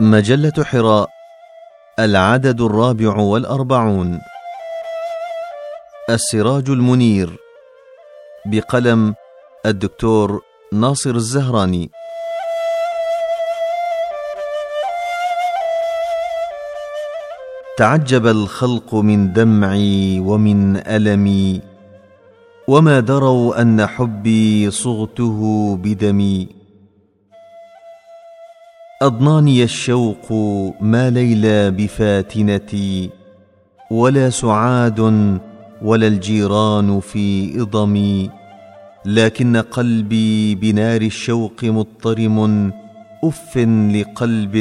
مجلة حراء العدد الرابع والأربعون. السراج المنير بقلم الدكتور ناصر الزهراني. تعجب الخلق من دمعي ومن ألمي وما دروا أن حبي صغته بدمي. أضناني الشوق ما ليلى بفاتنتي ولا سعاد ولا الجيران في إضمي لكن قلبي بنار الشوق مضطرم أف لقلب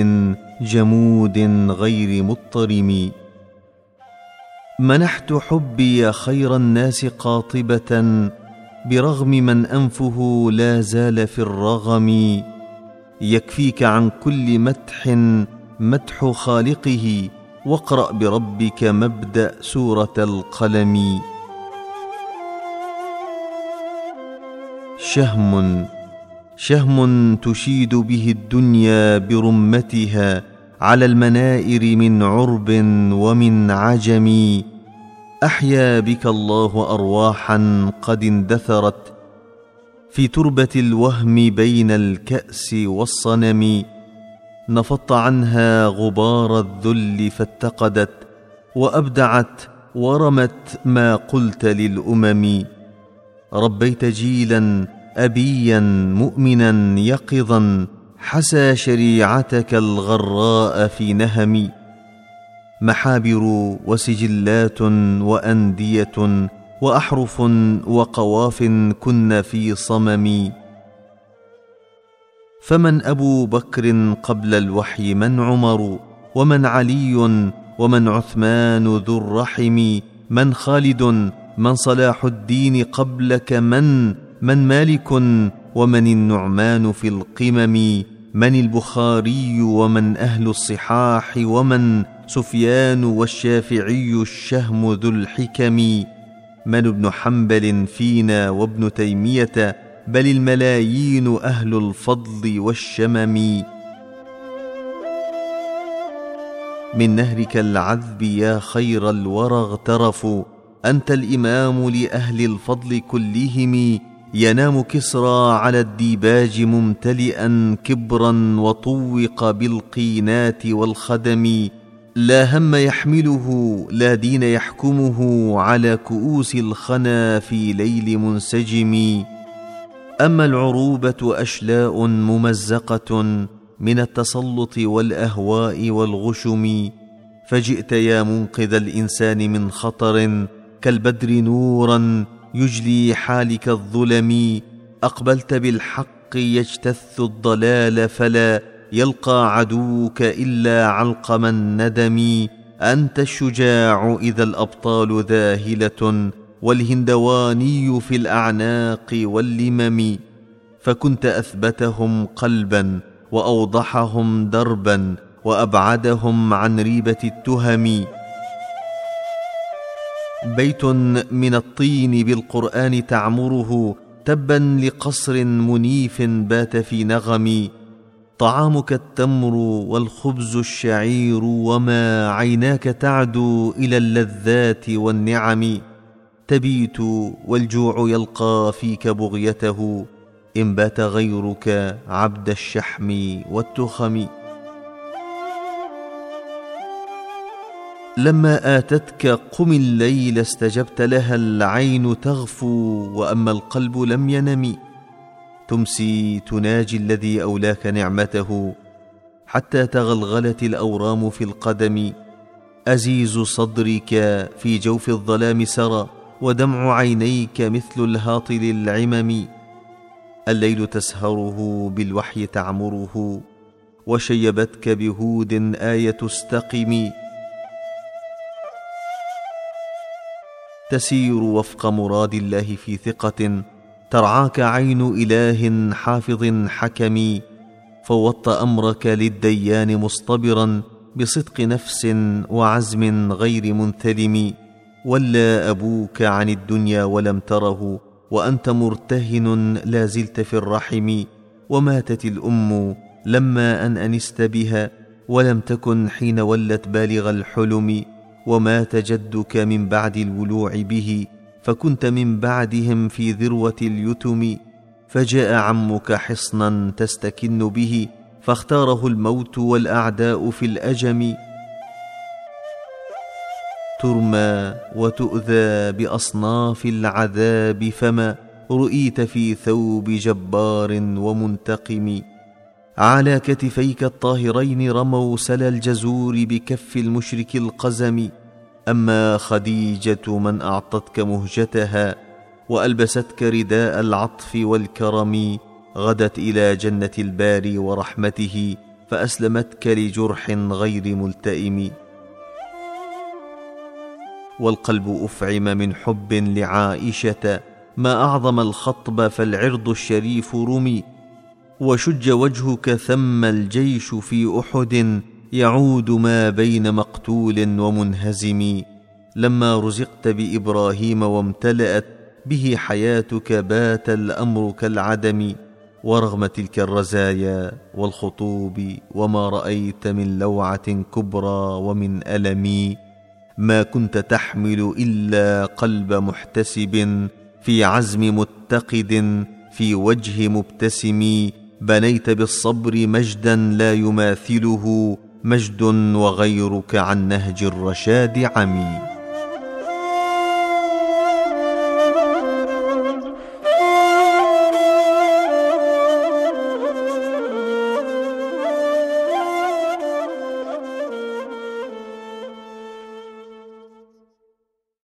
جمود غير مضطرم. منحت حبي خير الناس قاطبة برغم من أنفه لا زال في الرغم. يكفيك عن كل مدح مدح خالقه. واقرأ بربك مبدأ سورة القلم. شهم شهم تشيد به الدنيا برمتها على المنائر من عرب ومن عجم. أحيا بك الله أرواحا قد اندثرت في تربة الوهم بين الكأس والصنم نفضت عنها غبار الذل فاتقدت وأبدعت ورمت ما قلت للأمم. ربيت جيلا أبيا مؤمنا يقظا حسى شريعتك الغراء في نهم. محابر وسجلات وأندية وأحرف وقواف كن في صمم فمن أبو بكر قبل الوحي من عمر ومن علي ومن عثمان ذو الرحم من خالد من صلاح الدين قبلك من من مالك ومن النعمان في القمم من البخاري ومن أهل الصحاح ومن سفيان والشافعي الشهم ذو الحكم. من ابن حنبل فينا وابن تيمية بل الملايين أهل الفضل والشمم. من نهرك العذب يا خير الورى اغترفوا أنت الإمام لأهل الفضل كلهم. ينام كسرى على الديباج ممتلئا كبرا وطوق بالقينات والخدم. لا هم يحمله لا دين يحكمه على كؤوس الخنا في ليل منسجم. أما العروبة أشلاء ممزقة من التسلط والأهواء والغشم. فجئت يا منقذ الإنسان من خطر كالبدر نورا يجلي حالك الظلم. أقبلت بالحق يجتث الضلال فلا يلقى عدوك إلا علقم الندم أنت الشجاع إذا الأبطال ذاهلة والهندواني في الأعناق واللمم. فكنت أثبتهم قلبا وأوضحهم دربا وأبعدهم عن ريبة التهم. بيت من الطين بالقرآن تعمره تبا لقصر منيف بات في نغم. طعامك التمر والخبز الشعير وما عيناك تعدو إلى اللذات والنعم. تبيت والجوع يلقى فيك بغيته. إن بات غيرك عبد الشحم والتخم. لما آتتك قم الليل استجبت لها العين تغفو وأما القلب لم ينم. تمسي تناجي الذي أولاك نعمته حتى تغلغلت الأورام في القدم. أزيز صدرك في جوف الظلام سرى ودمع عينيك مثل الهاطل العمم. الليل تسهره بالوحي تعمره وشيبتك بهود آية استقم. تسير وفق مراد الله في ثقة. ترعاك عين إله حافظ حكم فوضت أمرك للديان مصطبرا بصدق نفس وعزم غير منثلم. ولى أبوك عن الدنيا ولم تره وأنت مرتهن لا زلت في الرحم. وماتت الأم لما أن أنست بها ولم تكن حين ولت بالغ الحلم. ومات جدك من بعد الولوع به فكنت من بعدهم في ذروة اليتم فجاء عمك حصنا تستكن به فاختاره الموت والأعداء في الأجم. ترمى وتؤذى بأصناف العذاب فما رؤيت في ثوب جبار ومنتقم. على كتفيك الطاهرين رموا سلا الجزور بكف المشرك القزم. أما خديجة من أعطتك مهجتها وألبستك رداء العطف والكرم غدت إلى جنة الباري ورحمته فأسلمتك لجرح غير ملتئم. والقلب أفعم من حب لعائشة ما أعظم الخطب فالعرض الشريف رمي وشج وجهك ثم الجيش في أحد. يعود ما بين مقتول ومنهزم. لما رزقت بإبراهيم وامتلأت به حياتك بات الأمر كالعدم ورغم تلك الرزايا والخطوب وما رأيت من لوعة كبرى ومن ألم. ما كنت تحمل إلا قلب محتسب في عزم متقد في وجه مبتسم. بنيت بالصبر مجدا لا يماثله مجد وغيرك عن نهج الرشاد عمي.